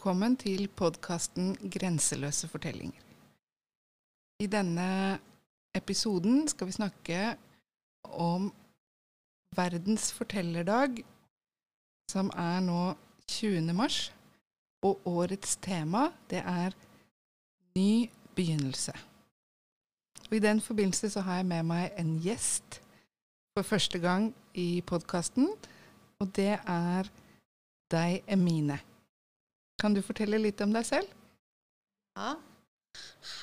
velkommen til podkasten 'Grenseløse fortellinger'. I denne episoden skal vi snakke om verdens fortellerdag, som er nå 20. mars. Og årets tema, det er ny begynnelse. Og I den forbindelse så har jeg med meg en gjest for første gang i podkasten, og det er deg, Emine. Kan du fortelle litt om deg selv? Ja.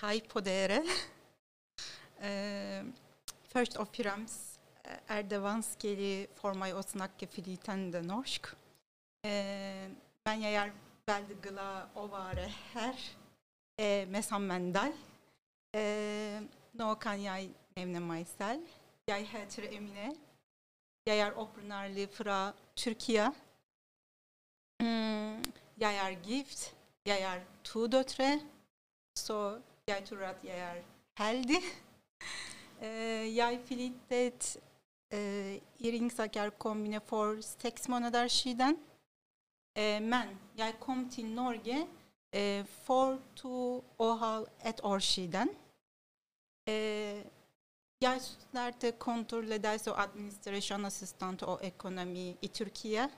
Hei på dere. Uh, først og fremst er det vanskelig for meg å snakke flytende norsk. Uh, men jeg er veldig glad å være her uh, med sammen deg. nå kan jeg nevne meg selv. Jeg heter Emine. Jeg er opprinnelig fra Tyrkia. Mm, jeg er gift. Jeg er to døtre. Så jeg tror at jeg er heldig. Jeg flyttet i Ringsaker kommune for seks måneder siden. Uh, men jeg kom Norge for to og et år siden. jeg startet kontorledelse og administrasjonsassistent og økonomi i Tyrkia.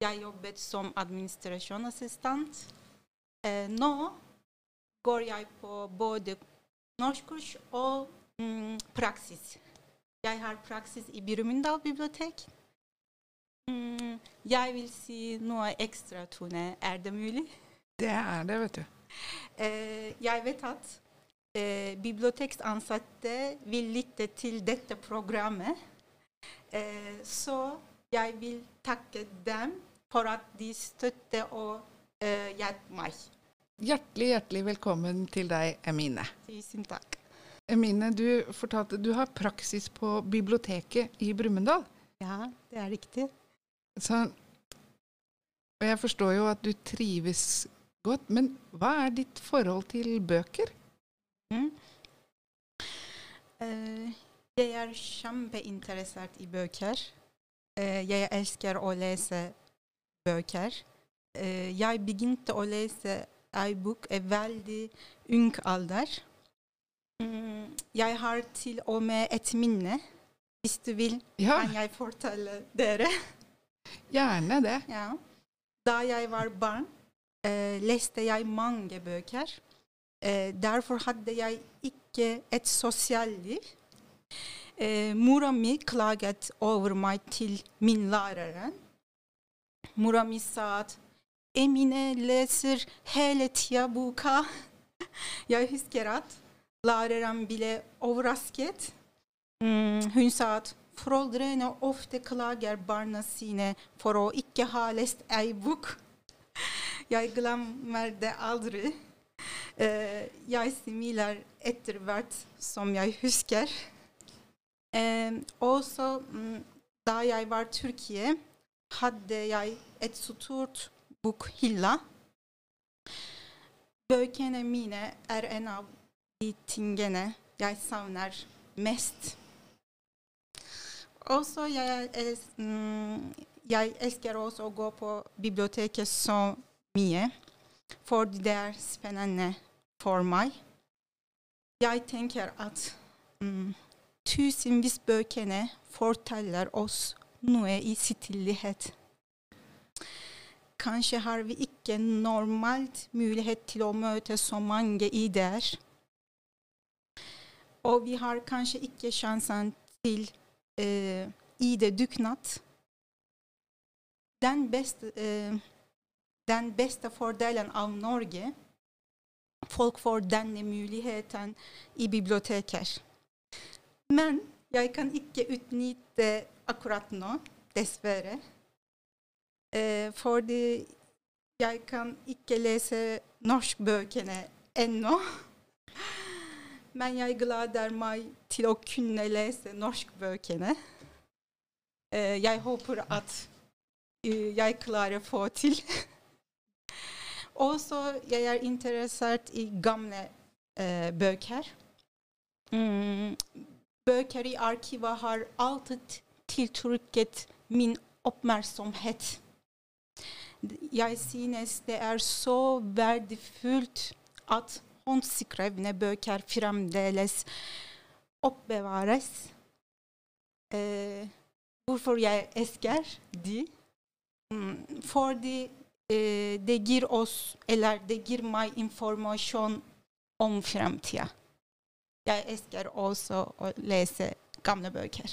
Jeg jobbet som administrasjonsassistent. nå går jeg på både norskkurs og mm, praksis. Jeg har praksis i Brumunddal bibliotek. Mm, jeg vil si noe ekstra, Tone. Er det mulig? Det er det, vet du. Eh, jeg vet at eh, biblioteksansatte vil lytte til dette programmet. Eh, så jeg vil takke dem for at de støtter og eh, hjelper meg. Hjertelig, hjertelig velkommen til deg, Emine. Tusen takk. Emine, du fortalte du har praksis på biblioteket i Brumunddal. Ja, det er riktig. Så, og jeg forstår jo at du trives godt, men hva er ditt forhold til bøker? Mm. Uh, jeg er kjempeinteressert i bøker. Jeg elsker å lese bøker. Jeg begynte å lese ei bok er veldig ung alder. Jeg har til og med et minne. Hvis du vil, ja. kan jeg fortelle dere. Gjerne det. Ja. Da jeg var barn, eh, leste jeg mange bøker. Derfor hadde jeg ikke et sosialt liv. Eh, mora mi klaget over meg til min lærer. Mora mi sa at Emine leser hele tida boka. Jeg husker at læreren ble overrasket. Mm, hun sa at foreldrene ofte klager barna sine for å ikke ha lest ei bok. Jeg glemmer det aldri. Uh, jeg smiler etter hvert som jeg husker. Uh, også um, jeg var Tyrkia, hadde jeg et stort bokhylla. Bøkene mine er en av de tingene jeg savner mest. Også jeg, mm, jeg elsker også å gå på biblioteket så mye, for det er for meg. Jeg tenker at mm, tusenvis bøkene forteller oss noe i stillhet. Kanskje har vi ikke normalt mulighet til å møte så mange ideer. Og vi har kanskje ikke sjansen til eh, ID-dugnad. Den uh, den beste fordelen av Norge Folk får denne muligheten i biblioteker. Men jeg kan ikke utnytte akkurat nå, dessverre. Eh, fordi jeg kan ikke lese norskbøkene ennå. Men jeg gleder meg til å kunne lese norskbøkene. Eh, jeg håper at uh, jeg klarer å få til. Også jeg er interessert i gamle uh, bøker. Mm, bøker i arkivet har alltid tiltrukket min oppmerksomhet. Jeg synes det er så verdifullt at håndskrevne bøker fremdeles oppbevares. Eh, hvorfor jeg elsker de? Mm, fordi eh, det gir oss, eller det gir meg informasjon om fremtida. Jeg elsker også å lese gamle bøker.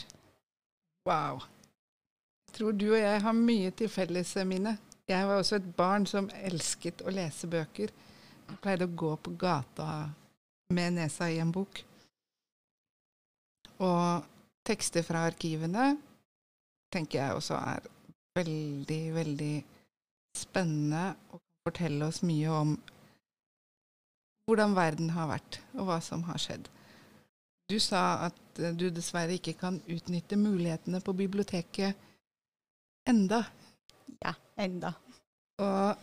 Wow. Jeg tror du og jeg har mye til felles, Mine. Jeg var også et barn som elsket å lese bøker. Jeg pleide å gå på gata med nesa i en bok. Og tekster fra arkivene tenker jeg også er veldig, veldig spennende og kan fortelle oss mye om hvordan verden har vært, og hva som har skjedd. Du sa at eh, du dessverre ikke kan utnytte mulighetene på biblioteket enda. Ja, enda. Og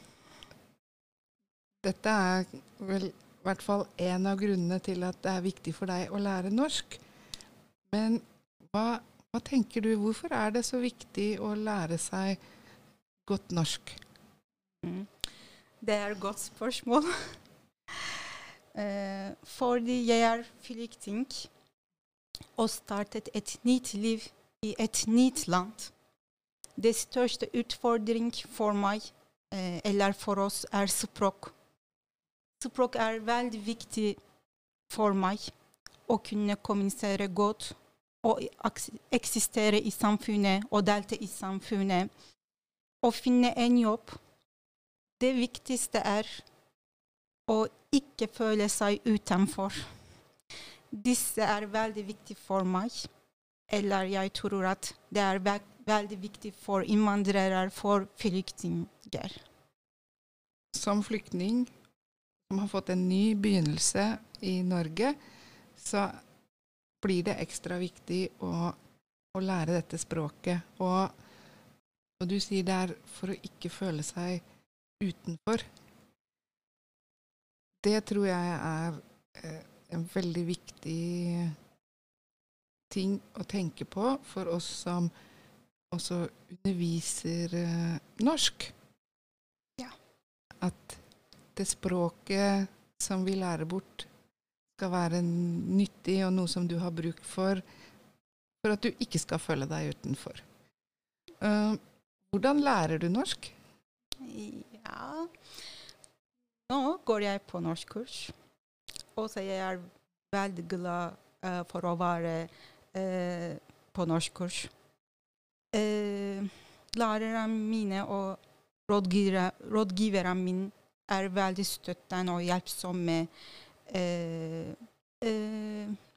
dette er vel i hvert fall en av grunnene til at det er viktig for deg å lære norsk. Men hva, hva tenker du, hvorfor er det så viktig å lære seg godt norsk? Mm. Det er et godt spørsmål. Eh, fordi jeg er flyktning og startet et nytt liv i et nytt land. Det største utfordring for meg, eh, eller for oss, er språk. Språk er veldig viktig for meg. Å kunne kommunisere godt og eksistere i samfunnet og delta i samfunnet. Å finne en jobb. Det viktigste er å ikke føle seg utenfor. Disse er veldig viktige for meg. Eller jeg tror at det er ve veldig viktig for innvandrere, for flyktninger. Som flyktning som har fått en ny begynnelse i Norge, så blir det ekstra viktig å, å lære dette språket. Og, og du sier det er for å ikke føle seg utenfor det tror jeg er eh, en veldig viktig ting å tenke på for oss som også underviser eh, norsk. Ja. At det språket som vi lærer bort, skal være nyttig og noe som du har bruk for, for at du ikke skal føle deg utenfor. Uh, hvordan lærer du norsk? Ja nå går jeg på norskkurs. Og så jeg er veldig glad uh, for å være uh, på norskkurs. Uh, lærerne mine og rådgiverne mine er veldig støttende og hjelpsomme.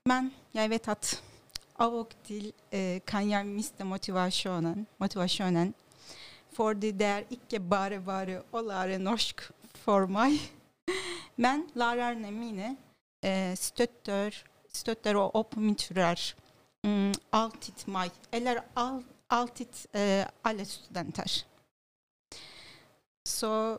men jeg vet at av og til kan jeg miste motivasjonen, motivasjonen. Fordi det er ikke bare bare å lære norsk for meg. Men lærerne mine eh, støtter, støtter, og oppmuntrer mm, alltid meg, eller all, alltid eh, alle studenter. Så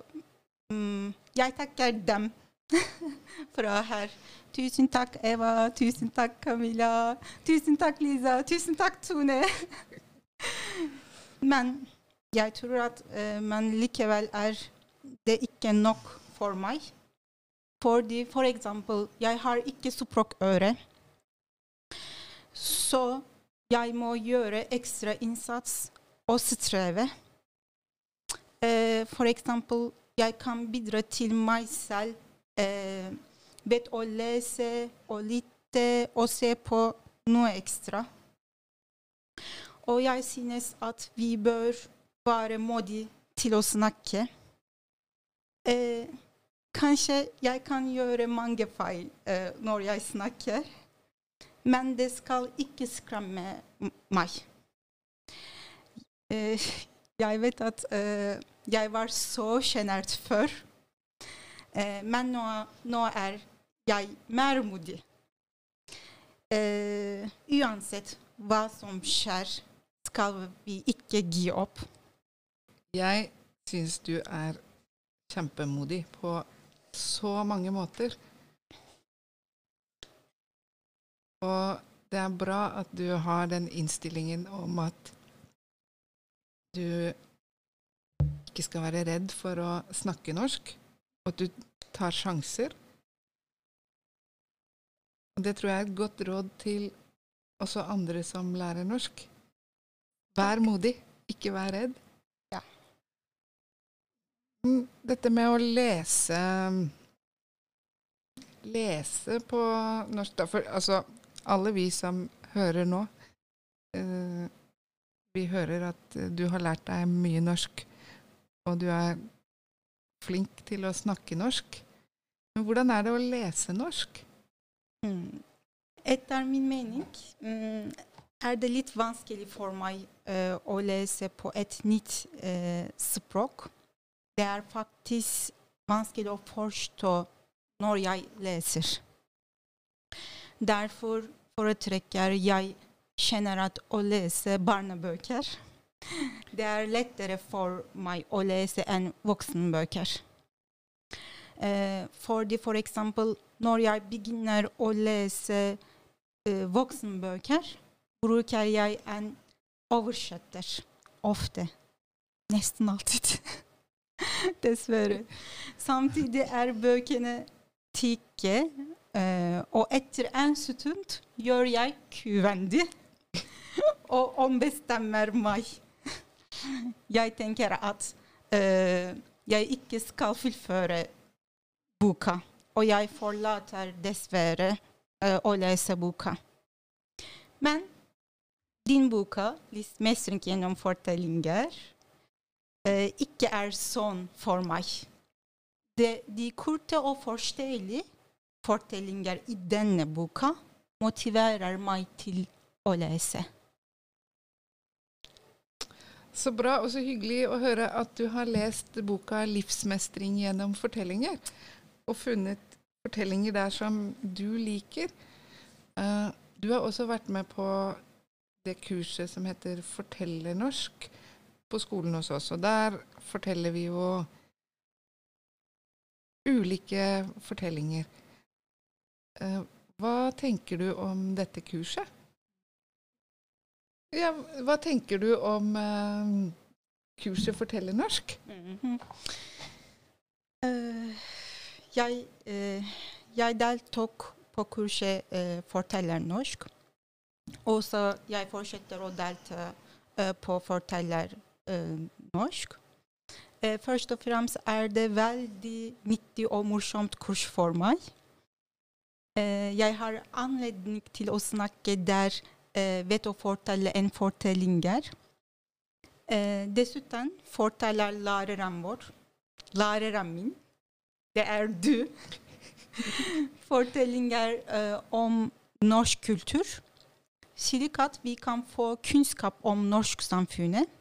mm, jeg takker dem fra her. Tusen takk, Eva. Tusen takk, Camilla. Tusen takk, Lisa. Tusen takk, Tone. Men jeg tror at man likevel er det ikke nok for meg. Fordi for eksempel, jeg har ikke språkøre. Så jeg må gjøre ekstra innsats og streve. Eh, for eksempel, jeg kan bidra til meg selv eh, ved å lese og lytte og se på noe ekstra. Og jeg synes at vi bør være modige til å snakke. Eh, kanskje jeg kan gjøre mange feil eh, når jeg snakker, men det skal ikke skremme meg. Eh, jeg vet at eh, jeg var så sjenert før, eh, men nå, nå, er jeg mer modig. Eh, uansett hva som skjer, skal vi ikke gi opp. Jeg syns du er kjempemodig på så mange måter. Og det er bra at du har den innstillingen om at du ikke skal være redd for å snakke norsk, og at du tar sjanser. Og det tror jeg er et godt råd til også andre som lærer norsk. Vær modig, ikke vær redd. Dette med å lese Lese på norsk da, for altså alle vi som hører nå eh, Vi hører at du har lært deg mye norsk, og du er flink til å snakke norsk. Men hvordan er det å lese norsk? Mm. Etter min mening mm, er det litt vanskelig for meg uh, å lese på et nytt uh, språk. Er vanskelig å forstå når jeg leser. Derfor foretrekker jeg generelt å lese barnebøker. Det er lettere for meg å lese enn voksenbøker. Eh, fordi for eksempel når jeg begynner å lese eh, voksenbøker, bruker jeg en oversetter ofte. Nesten alltid. Dessverre. Samtidig er bøkene tykke, eh, og etter en stund gjør jeg kuvendig og ombestemmer meg. Jeg tenker at uh, jeg ikke skal fullføre boka, og jeg forlater dessverre uh, å lese boka. Men din boka, 'Mestring gjennom fortellinger', eh, ikke er sånn for meg. De, de korte og forståelige fortellinger i denne boka motiverer meg til å lese. Så bra og så hyggelig å høre at du har lest boka 'Livsmestring gjennom fortellinger', og funnet fortellinger der som du liker. Uh, du har også vært med på det kurset som heter Fortellernorsk på skolen hos oss. Og der forteller vi jo ulike fortellinger. Eh, hva tenker du om dette kurset? Ja, hva tenker du om eh, kurset -hmm. uh, jeg, uh, jeg deltok på kurset uh, Fortellernorsk. Og så jeg fortsetter å delta på Fortellernorsk. Eh, først og fremst er det veldig nyttig og morsomt kurs for meg. Jeg har anledning til å snakke der ved å fortelle en fortellinger. Dessuten forteller læreren vår, læreren min, det er du, fortellinger om norsk kultur, slik at vi kan få kunnskap om norsk samfunnet.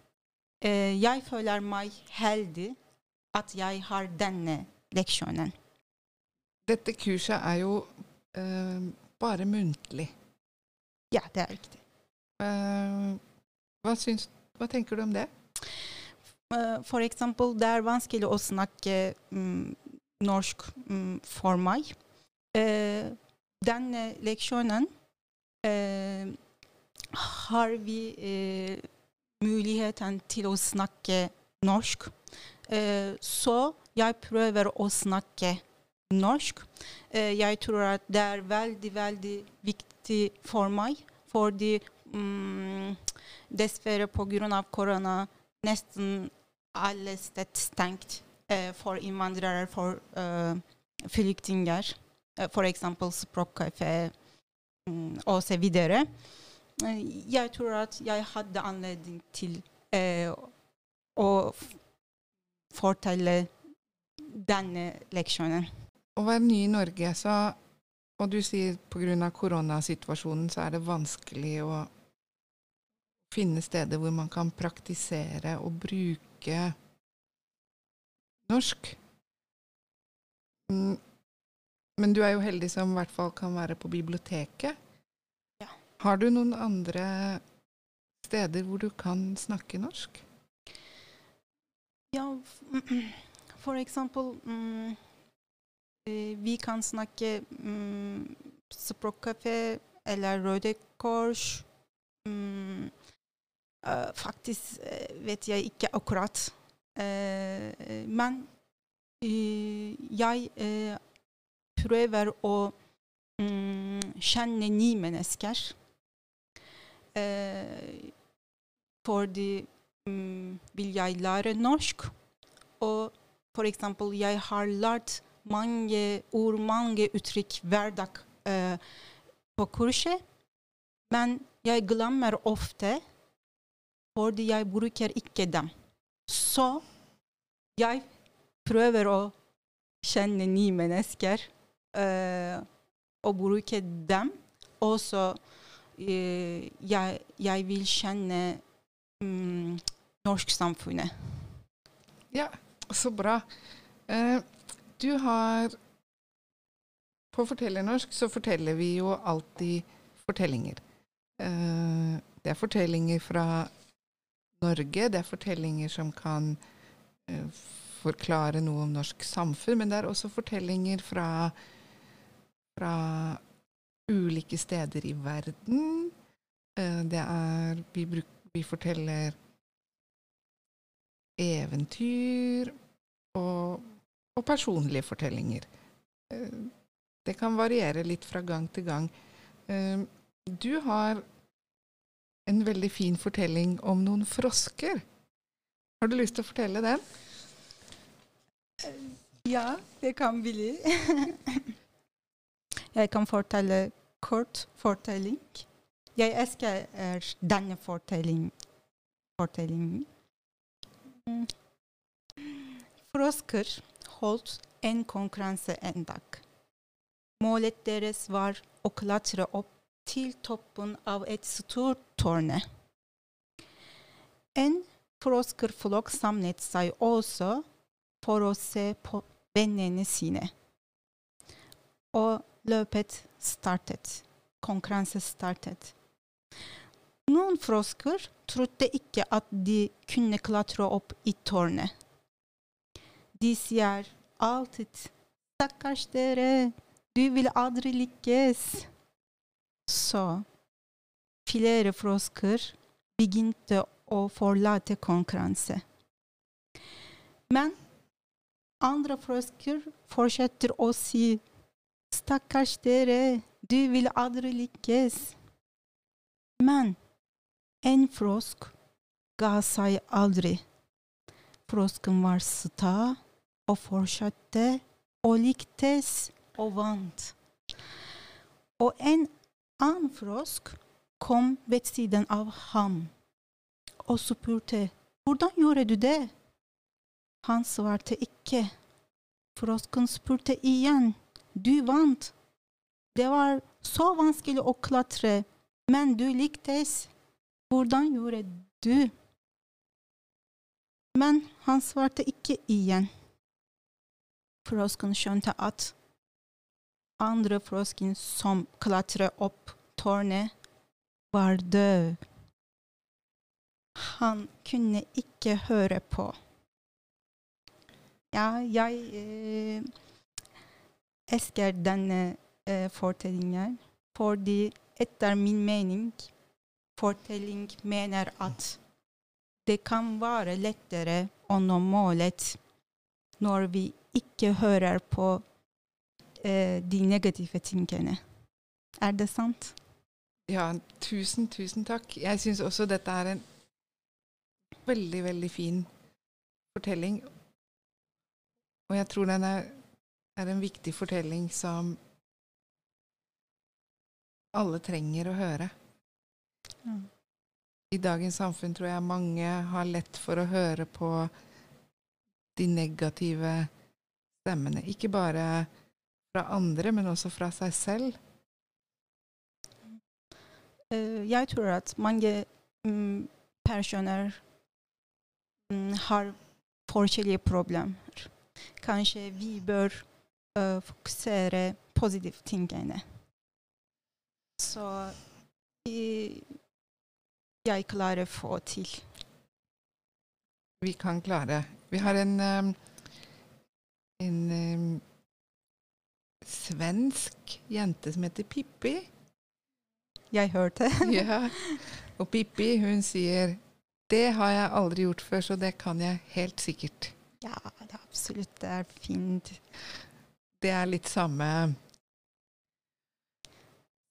Eh, jeg føler meg heldig at jeg har denne leksjonen. Dette kurset er jo eh, bare muntlig. Ja, det er riktig. Eh, hva, syns, hva tenker du om det? For eksempel, det er vanskelig å snakke mm, norsk mm, for meg. Denne leksjonen har vi muligheten til å snakke norsk. Eh, så jeg prøver å snakke norsk. Eh, jeg tror at det er veldig, veldig viktig for meg, fordi mm, dessverre pga. korona nesten alle steder stengt eh, for innvandrere, for uh, flyktninger. F.eks. språkkafé mm. Eh, Jeg tror at jeg hadde anledning til eh, å fortelle denne leksjonen. Å være ny i Norge, så Og du sier pga. koronasituasjonen så er det vanskelig å finne steder hvor man kan praktisere og bruke norsk. Mm, Men du er jo heldig som i hvert fall kan være på biblioteket. Har du noen andre steder hvor du kan snakke norsk? Ja, for eksempel mm, eh, Vi kan snakke um, språkkafé eller Røde Kors. Um, uh, faktisk eh, vet jeg ikke akkurat. Uh, men uh, jeg eh, prøver å mm, kjenne nye mennesker. Eh, fordi mm, vil jeg lære norsk. Og for eksempel, jeg har lært mange ord, mange uttrykk hver dag eh, på kurset. Men jeg glemmer ofte fordi jeg bruker ikke dem. Så jeg prøver å kjenne nye mennesker eh, og bruke dem. Og så eh, jeg, jeg vil kjenne um, norsk samfunnet. Ja, så bra. Uh, du har På Fortellernorsk så forteller vi jo alltid fortellinger. Uh, det er fortellinger fra Norge, det er fortellinger som kan uh, forklare noe om norsk samfunn, men det er også fortellinger fra, fra ulike steder i verden. Eh, det er vi, bruk, vi forteller eventyr og, og personlige fortellinger. Eh, det kan variere litt fra gang til gang. Eh, du har en veldig fin fortelling om noen frosker. Har du lyst til å fortelle den? Ja, det kan bli. jeg kan fortelle kort fortelling. Jeg elsker denne fortelling, fortellingen. Fortelling. Frosker holdt en konkurranse en dag. Målet deres var å klatre opp til toppen av et stort tårn. En froskerflokk samlet seg også for å se på vennene sine. Og løpet startet. Konkurranse startet. Noen frosker trodde ikke at de kunne klatre opp i tårnet. De sier alltid 'Stakkars dere, du vil aldri lykkes'. Så flere frosker begynte å forlate konkurranse. Men andre frosker fortsetter å si 'Stakkars dere, du vil aldri lykkes'. Men en frosk ga seg aldri. Frosken var sta og fortsatte og lyktes og vant. Og en annen frosk kom ved siden av ham og spurte hvordan gjorde du det? Han svarte ikke. Frosken spurte igjen. Du vant. Det var så vanskelig å klatre, men du lyktes. Hvordan gjorde du? Men han svarte ikke igjen. Frosken skjønte at andre frosken som klatret opp tårnet, var død. Han kunne ikke høre på. Ja, jeg eh, elsker denne eh, fortellingen fordi etter min mening fortelling mener at det kan være lettere å nå målet når vi ikke hører på eh, de negative tingene. Er det sant? Ja, tusen, tusen takk. Jeg syns også dette er en veldig, veldig fin fortelling. Og jeg tror den er, er en viktig fortelling som alle trenger å høre. Ja. I dagens samfunn tror jeg mange har lett for å høre på de negative stemmene. Ikke bare fra andre, men også fra seg selv. Eh, jeg tror at mange mm, personer mm, har forskjellige problemer. Kanskje vi bør uh, fokusere positive tingene. Så jeg klarer å få til. Vi kan klare. Vi har en, um, en um, svensk jente som heter Pippi. Jeg hørte. Ja. Og Pippi, hun sier Det har jeg aldri gjort før, så det kan jeg helt sikkert. Ja, det er absolutt det er fint. Det er litt samme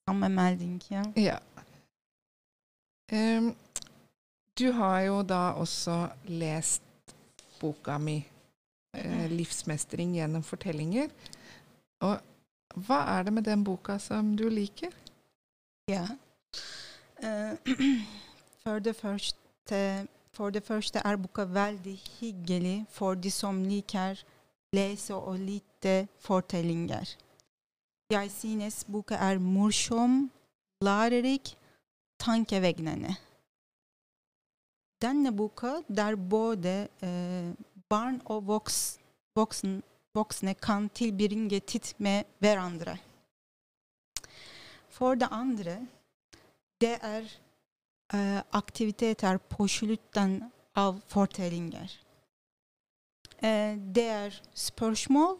Samme melding, ja. Ja. Um, du har jo da også lest boka mi, eh, 'Livsmestring gjennom fortellinger'. Og hva er det med den boka som du liker? Ja. Uh, for, det første, for det første er boka veldig hyggelig for de som liker lytte fortellinger. Jeg synes boka er morsom, lærerik, tankevekkende. Denne boka der både eh, barn og voks, voksen, voksne kan tilbringe tid med hverandre. For det andre, det er eh, aktiviteter på slutten av fortellinger. Eh, det er spørsmål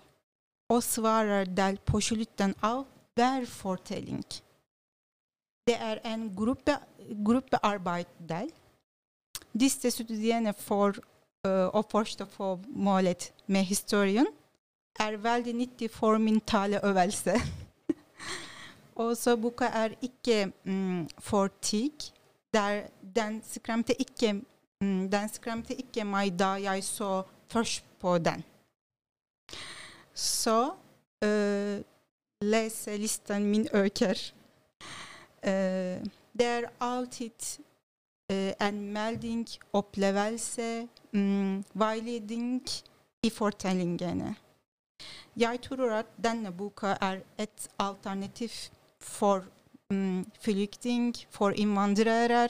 og svarer del på slutten av hver fortelling. Det er en gruppe, gruppearbeid-del. Disse studiene for eh, å forstå målet med historien er veldig nyttig for mentale øvelser. Også boka er ikke mm, for tygg. Den, skremte ikke, mm, den skremte ikke meg da jeg så først på den. Så uh, leselisten min øker. Uh, det er alltid uh, en melding, opplevelse, mm, veiledning i fortellingene. Jeg tror at denne boka er et alternativ for um, flyktning, for innvandrere,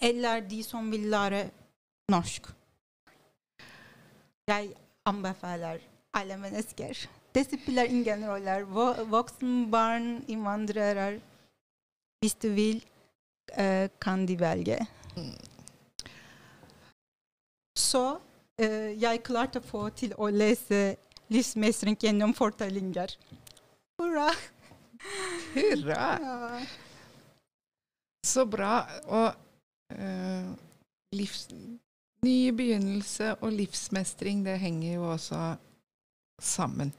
eller de som vil lære norsk. Jeg anbefaler alle mennesker. Det spiller ingen rolle. Voksne, barn, innvandrere. Hvis du vil, uh, kan de velge. Så uh, jeg klarte å få til å lese livsmestring gjennom fortellinger. Hurra! Hurra! Ja. Så bra. Og uh, livs, ny begynnelse og livsmestring, det henger jo også sammen.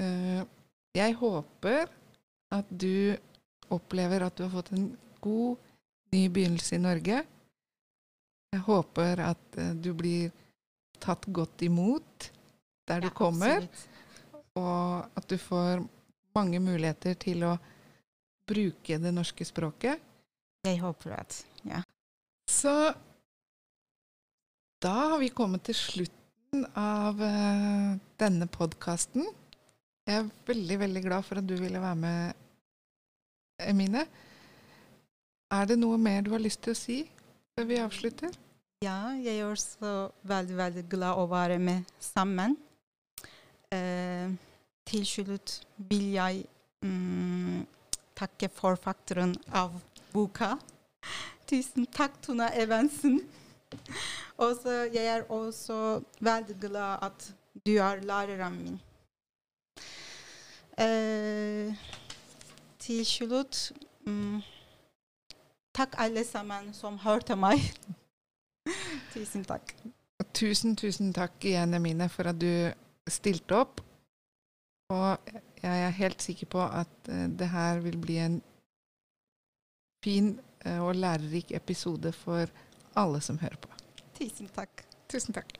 Eh, jeg håper at du opplever at du har fått en god, ny begynnelse i Norge. Jeg håper at eh, du blir tatt godt imot der du Ja, kommer, absolutt. og at du får mange muligheter til å bruke det norske språket. Jeg håper det. Ja. Så da har vi kommet til slutten av uh, denne podkasten. Jeg er veldig, veldig glad for at du ville være med, Emine. Er det noe mer du har lyst til å si før vi avslutter? Ja, jeg er også veldig, veldig glad å være med sammen. Eh, til slutt vil jeg mm, takke forfatteren av boka. Tusen takk, Tuna Evensen. Også, jeg er også veldig glad at du er læreren min. Eh, til slutt mm, Takk alle sammen som hørte meg. Tusen takk. Tusen, tusen takk igjen, Emine, for at du stilte opp. Og jeg er helt sikker på at uh, det her vil bli en fin uh, og lærerik episode for alle som hører på. Tusen takk. Tusen takk.